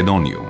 Македониум.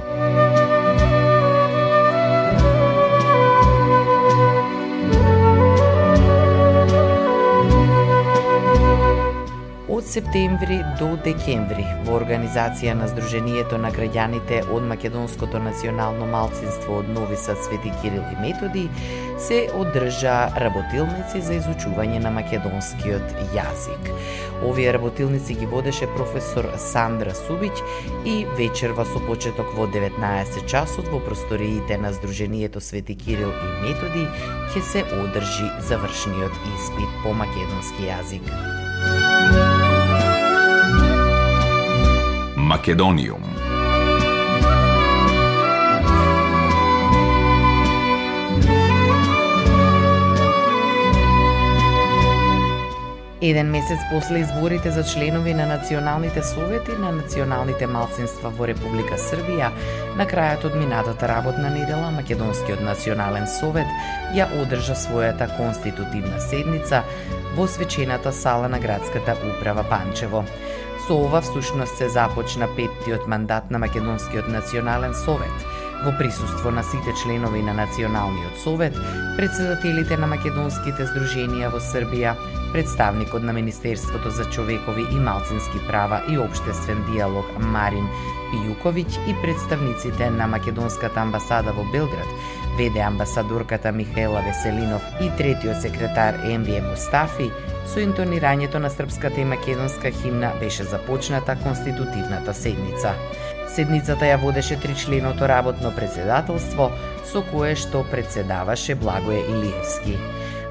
септември до декември во организација на Сдруженијето на граѓаните од Македонското национално малцинство од Нови Сад Свети Кирил и Методи се одржа работилници за изучување на македонскиот јазик. Овие работилници ги водеше професор Сандра Субиќ и вечерва со почеток во 19 часот во просториите на Сдруженијето Свети Кирил и Методи ќе се одржи завршниот испит по македонски јазик. Македониум. Еден месец после изборите за членови на националните совети на националните малцинства во Република Србија, на крајот од минатата работна недела Македонскиот национален совет ја одржа својата конститутивна седница во свечената сала на градската управа Панчево. Со ова всушност се започна петтиот мандат на Македонскиот национален совет – во присуство на сите членови на Националниот совет, председателите на македонските здруженија во Србија, представникот на Министерството за човекови и малцински права и обштествен диалог Марин Пијуковиќ и представниците на македонската амбасада во Белград, веде амбасадорката Михаела Веселинов и третиот секретар Емвие Мустафи, со интонирањето на српската и македонска химна беше започната конститутивната седница. Седницата ја водеше тричленото работно председателство, со кое што председаваше Благое Илиевски.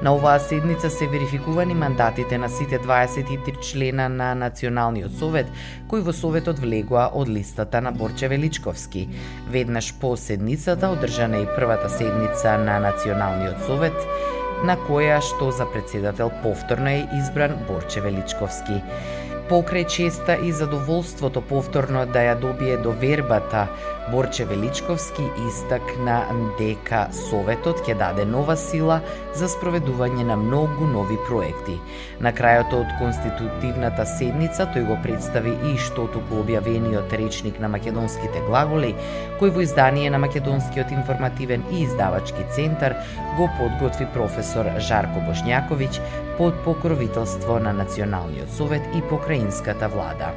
На оваа седница се верификувани мандатите на сите 23 члена на Националниот совет, кои во советот влегоа од листата на Борче Величковски. Веднаш по седницата одржана и првата седница на Националниот совет, на која што за председател повторно е избран Борче Величковски покрај честа и задоволството повторно да ја добие довербата, Борче Величковски истакна дека Советот ќе даде нова сила за спроведување на многу нови проекти. На крајот од конститутивната седница тој го представи и што туку објавениот речник на македонските глаголи, кој во издание на Македонскиот информативен и издавачки центар го подготви професор Жарко Бошњаковиќ под покровителство на Националниот совет и покраинската влада.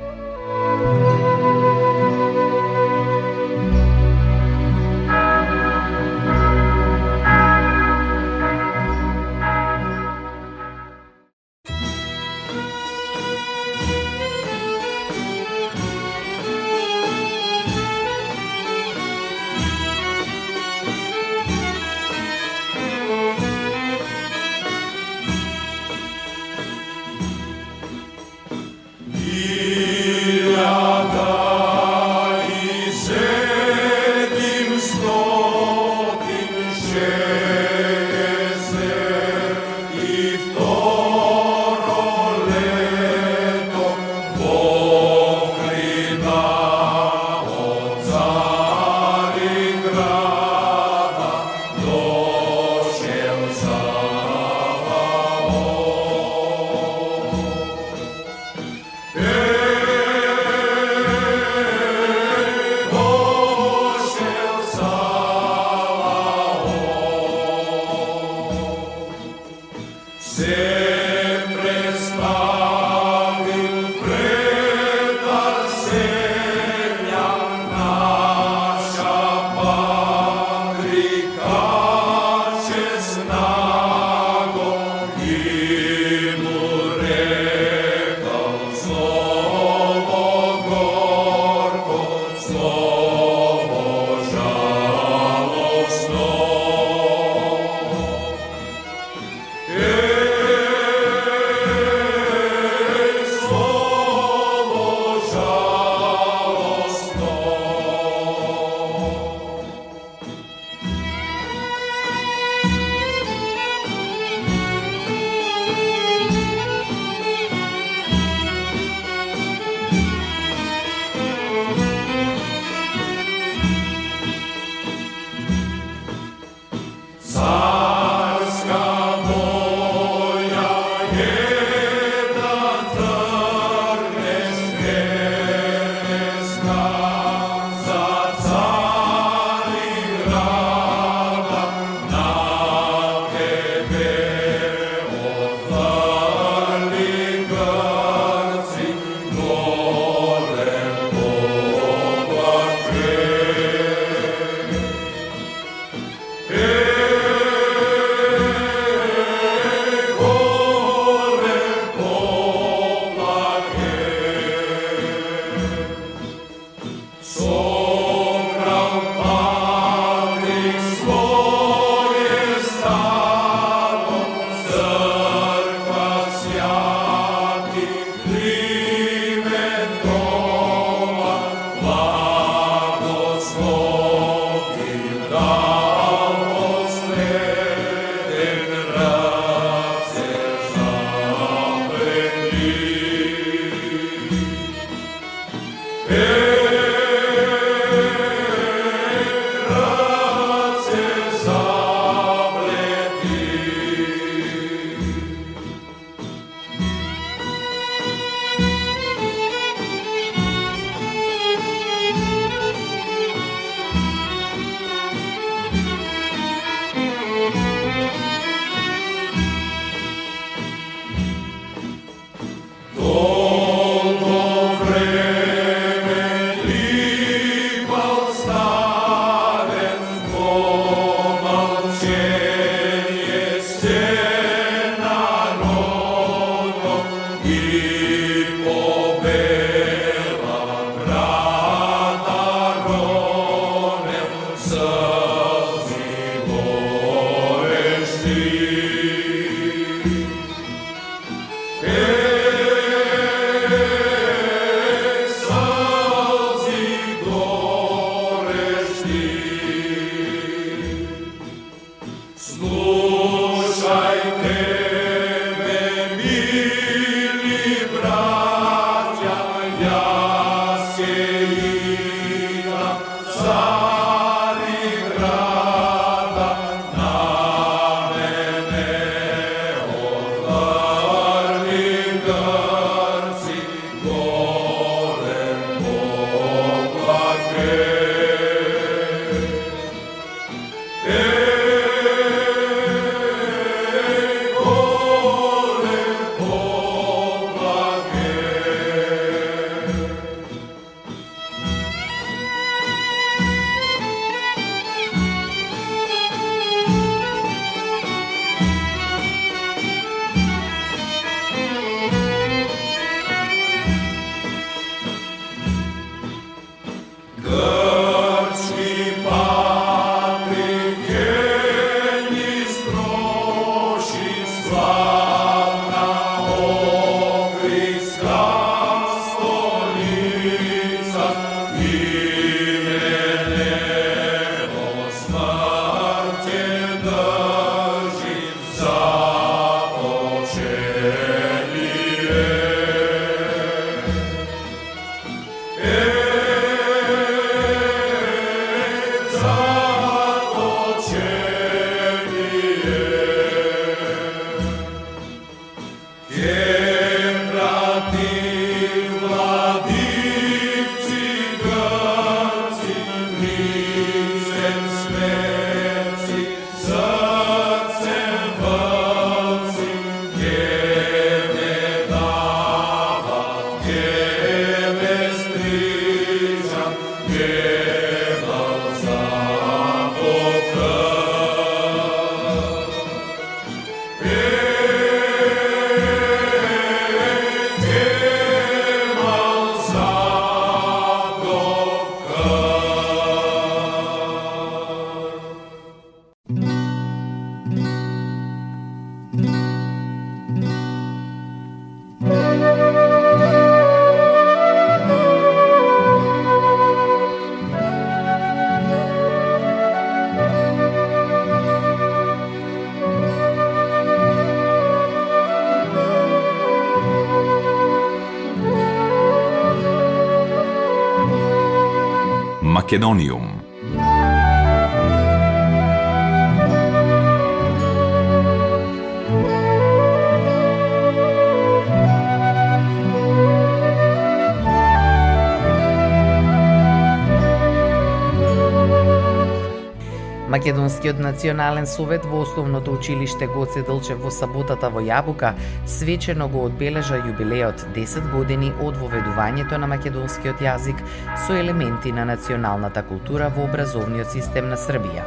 Македонскиот национален совет во основното училиште Гоце Делчев во саботата во Јабука свечено го одбележа јубилеот 10 години од воведувањето на македонскиот јазик со елементи на националната култура во образовниот систем на Србија.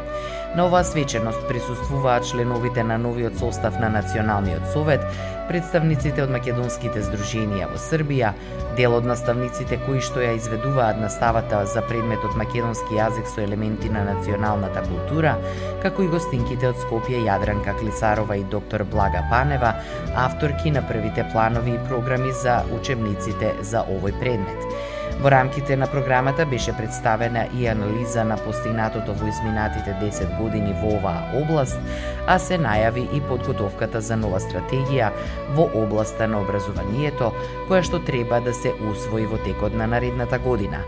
На оваа свеченост присуствуваат членовите на новиот состав на Националниот совет, представниците од македонските здруженија во Србија, дел од наставниците кои што ја изведуваат наставата за предметот македонски јазик со елементи на националната култура, како и гостинките од Скопје Јадранка Клисарова и доктор Блага Панева, авторки на првите планови и програми за учебниците за овој предмет. Во рамките на програмата беше представена и анализа на постигнатото во изминатите 10 години во оваа област, а се најави и подготовката за нова стратегија во областа на образованието, која што треба да се усвои во текот на наредната година.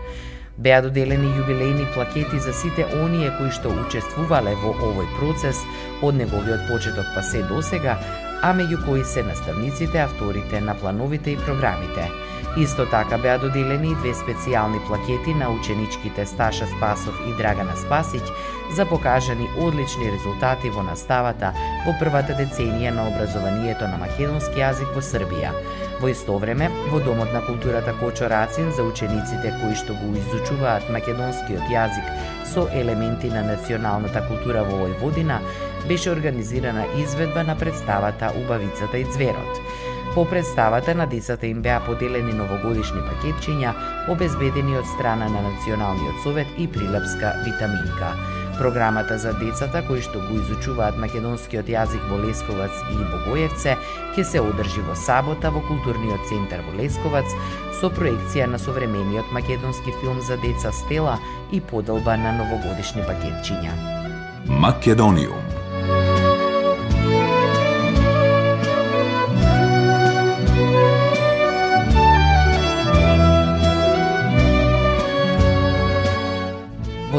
Беа доделени јубилејни плакети за сите оние кои што учествувале во овој процес од неговиот почеток па се досега, а меѓу кои се наставниците, авторите на плановите и програмите. Исто така беа доделени и две специјални плакети на ученичките Сташа Спасов и Драгана Спасиќ за покажани одлични резултати во наставата во првата деценија на образованието на македонски јазик во Србија. Во исто време, во Домот на културата Кочо Рацин за учениците кои што го изучуваат македонскиот јазик со елементи на националната култура во Војводина, беше организирана изведба на представата Убавицата и Зверот. По представата на децата им беа поделени новогодишни пакетчиња, обезбедени од страна на Националниот совет и прилепска витаминка. Програмата за децата кои што го изучуваат македонскиот јазик во Лесковац и Богоевце ќе се одржи во сабота во културниот центар во Лесковац со проекција на современиот македонски филм за деца Стела и поделба на новогодишни пакетчиња. Македониум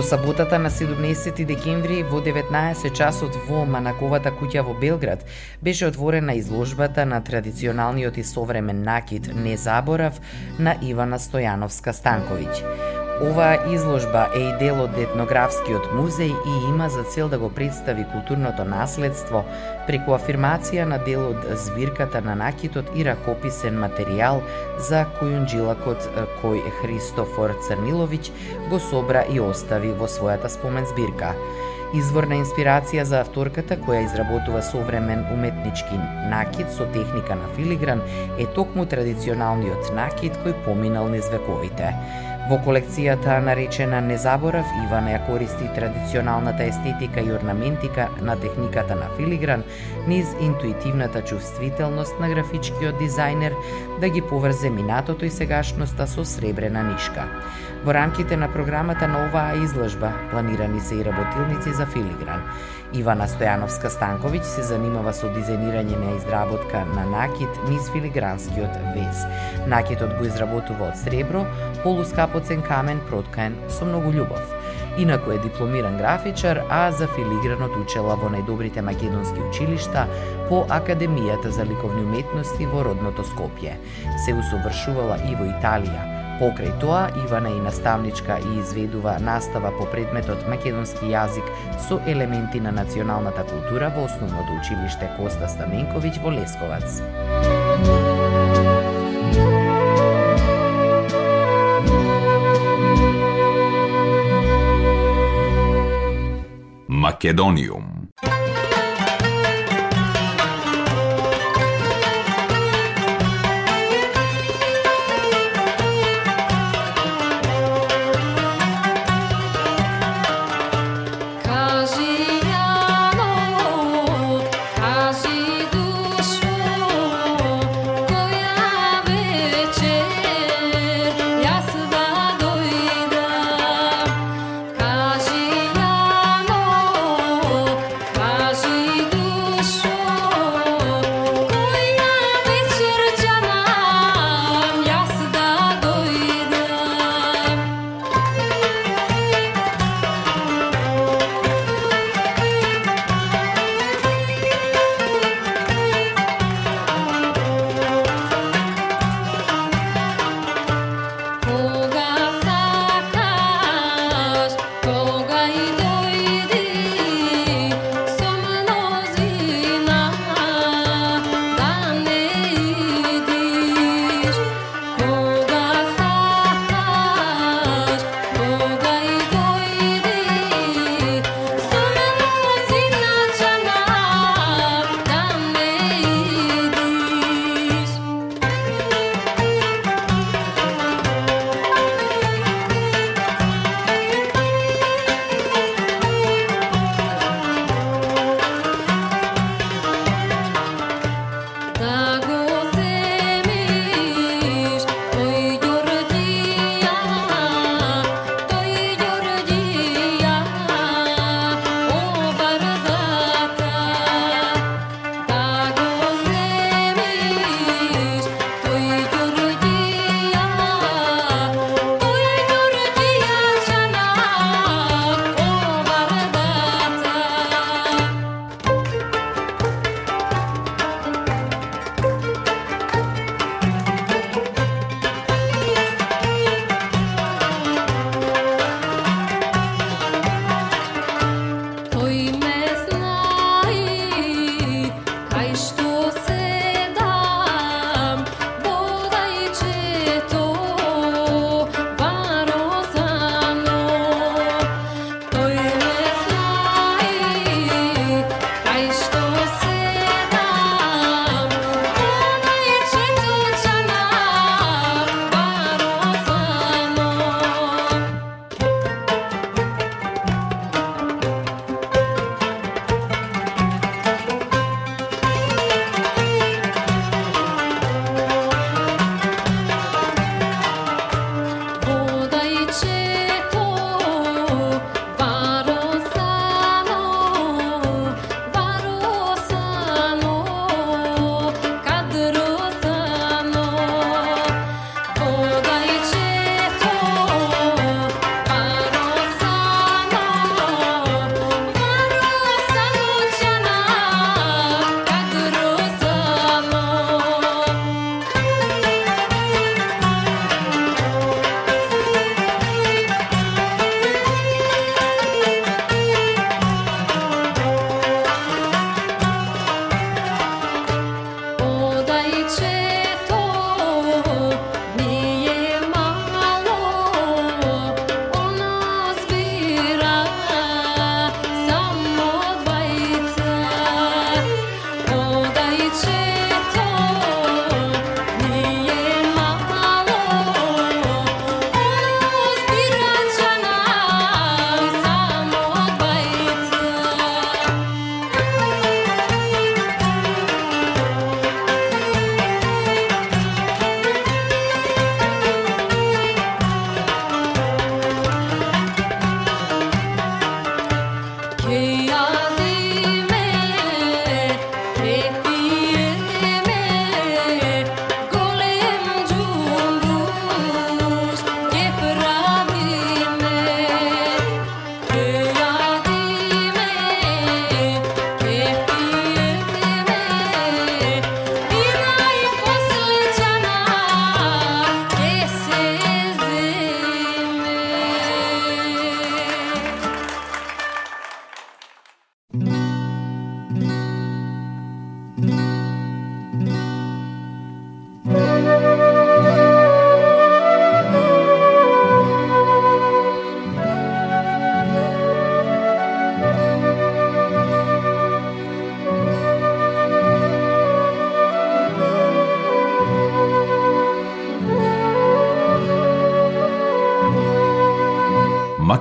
Во саботата на 17 декември во 19 часот во Манаковата куќа во Белград беше отворена изложбата на традиционалниот и современ накид Не заборав на Ивана Стојановска Станковиќ. Оваа изложба е и дел од етнографскиот музеј и има за цел да го представи културното наследство преку афирмација на дел од збирката на накитот и ракописен материјал за кујунджилакот кој Христофор Црниловиќ го собра и остави во својата спомен збирка. Изворна инспирација за авторката која изработува современ уметнички накид со техника на филигран е токму традиционалниот накид кој поминал низ вековите. Во колекцијата наречена Незаборав, Иван ја користи традиционалната естетика и орнаментика на техниката на филигран низ интуитивната чувствителност на графичкиот дизајнер да ги поврзе минатото и сегашноста со сребрена нишка. Во рамките на програмата на оваа изложба планирани се и работилници за филигран. Ивана Стојановска Станковиќ се занимава со дизајнирање на изработка на накид низ филигранскиот вез. Накитот го изработува од сребро, полускапоцен камен проткаен со многу љубов. Инаку е дипломиран графичар, а за филигранот учела во најдобрите македонски училишта по Академијата за ликовни уметности во родното Скопје. Се усовршувала и во Италија, Покрај тоа, Ивана е наставничка и изведува настава по предметот македонски јазик со елементи на националната култура во основното училиште Коста Стаменковиќ во Лесковац. Македониум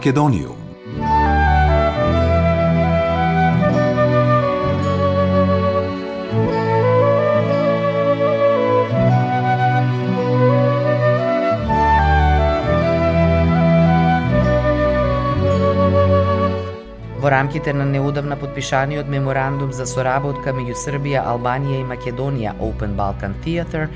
Македониум Во рамките на неодамна подпишаниот меморандум за соработка меѓу Србија, Албанија и Македонија Open Balkan Theater,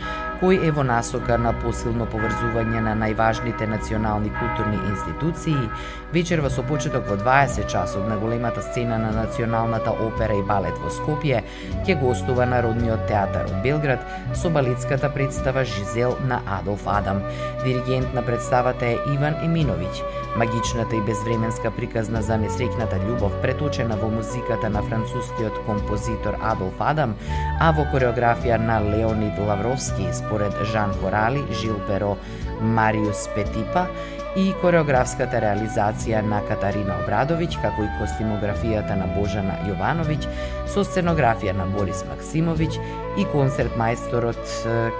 кој е во насока на посилно поврзување на најважните национални културни институции, вечерва со почеток во 20 часот на големата сцена на Националната опера и балет во Скопје, ќе гостува Народниот театар од Белград со балетската представа Жизел на Адолф Адам. Диригент на представата е Иван Еминовиќ. Магичната и безвременска приказна за несрекната љубов преточена во музиката на францускиот композитор Адолф Адам, а во кореографија на Леонид Лавровски според Жан Корали, Жил Перо, Мариус Петипа и кореографската реализација на Катарина Обрадовиќ, како и костимографијата на Божана Јовановиќ, со сценографија на Борис Максимовиќ и концерт мајсторот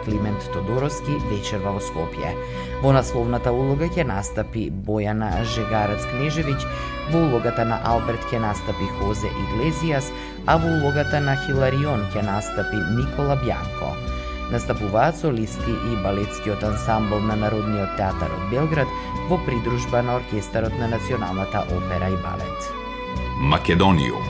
Климент Тодороски вечерва во Скопје. Во насловната улога ќе настапи Бојана Жегарац-Кнежевиќ, во улогата на Алберт ќе настапи Хозе Иглезијас, а во улогата на Хиларион ќе настапи Никола Бјанко. Настапуваат солисти и балетскиот ансамбл на Народниот театар од Белград во придружба на оркестарот на Националната опера и балет. Македониум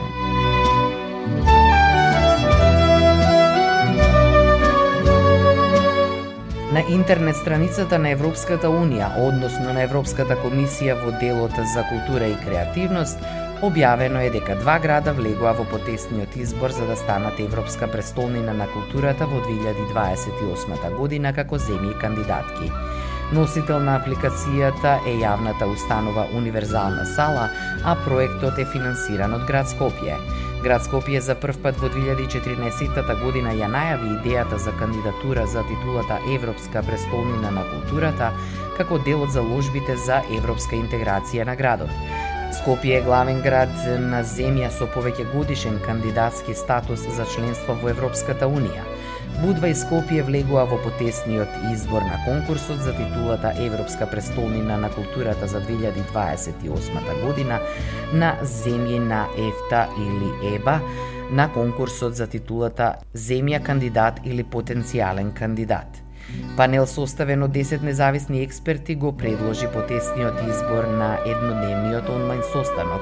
На интернет страницата на Европската Унија, односно на Европската комисија во делот за култура и креативност, Објавено е дека два града влегоа во потесниот избор за да станат Европска престолнина на културата во 2028 година како земји кандидатки. Носител на апликацијата е јавната установа Универзална сала, а проектот е финансиран од град Скопје. Град Скопје за прв пат во 2014 година ја најави идејата за кандидатура за титулата Европска престолнина на културата како дел од заложбите за европска интеграција на градот. Скопје е главен град на земја со повеќе годишен кандидатски статус за членство во Европската Унија. Будва и Скопје влегува во потесниот избор на конкурсот за титулата Европска престолнина на културата за 2028 година на земји на ЕФТА или ЕБА, на конкурсот за титулата Земја кандидат или потенцијален кандидат. Панел составен од 10 независни експерти го предложи потесниот избор на еднодневниот онлайн состанок,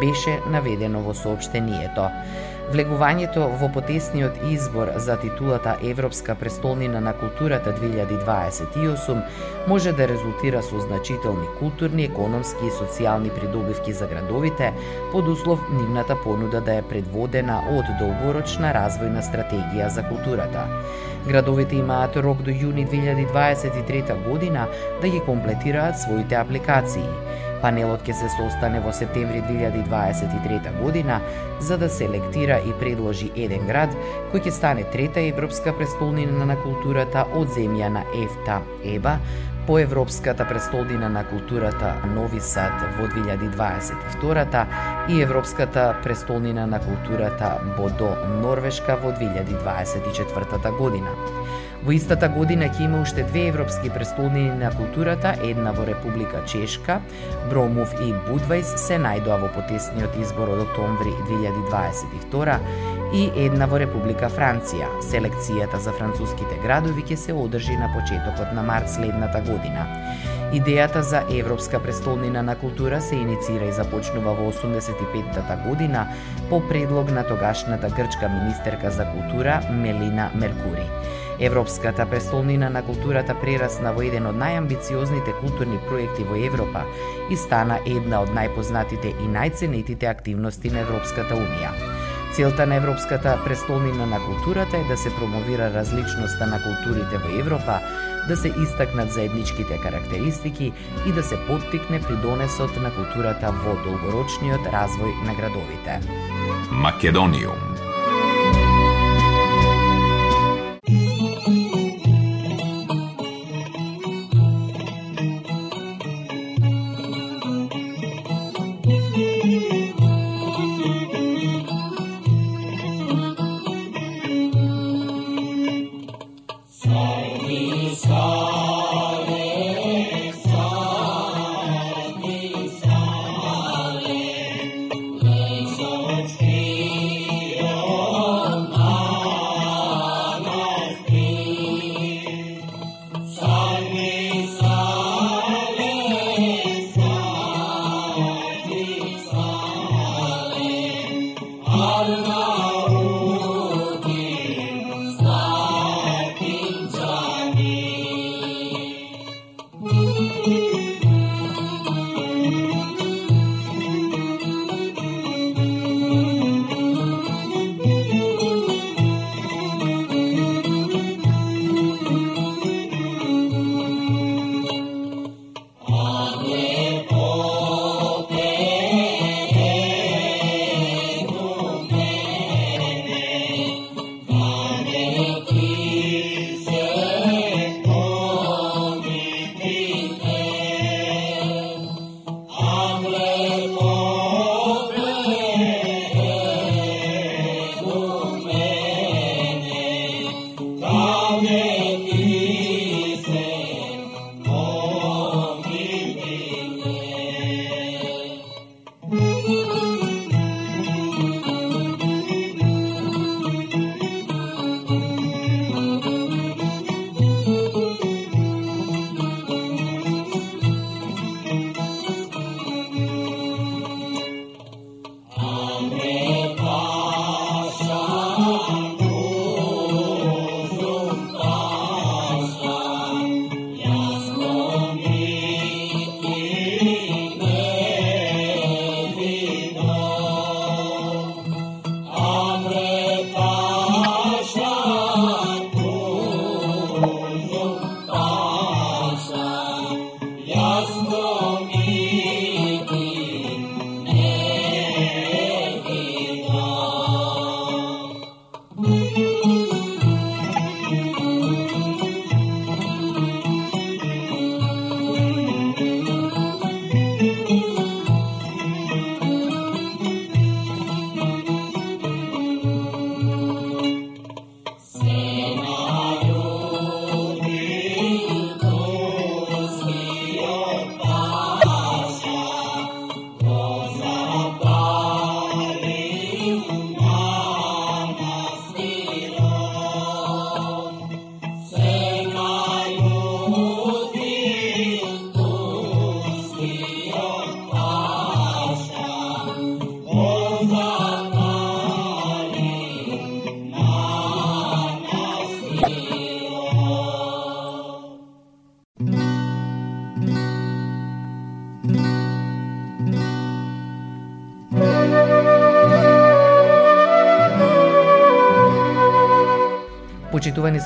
беше наведено во сообштението. Влегувањето во потесниот избор за титулата Европска престолнина на културата 2028 може да резултира со значителни културни, економски и социјални придобивки за градовите, под услов нивната понуда да е предводена од долгорочна развојна стратегија за културата. Градовите имаат рок до јуни 2023 година да ги комплетираат своите апликации. Панелот ќе се состане во септември 2023 година за да селектира и предложи еден град кој ќе стане трета европска престолнина на културата од земја на ЕФТА ЕБА по Европската престолнина на културата Нови Сад во 2022 и Европската престолнина на културата Бодо Норвешка во 2024 година. Во истата година ќе има уште две европски престолнини на културата, една во Република Чешка, Бромов и Будвајс се најдоа во потесниот избор од октомври 2022 и една во Република Франција. Селекцијата за француските градови ќе се одржи на почетокот на март следната година. Идејата за Европска престолнина на култура се иницира и започнува во 85-та година по предлог на тогашната грчка министерка за култура Мелина Меркури. Европската престолнина на културата прерасна во еден од најамбициозните културни проекти во Европа и стана една од најпознатите и најценетите активности на Европската Унија. Целта на Европската престолнина на културата е да се промовира различноста на културите во Европа, да се истакнат заедничките карактеристики и да се поттикне придонесот на културата во долгорочниот развој на градовите. Македониум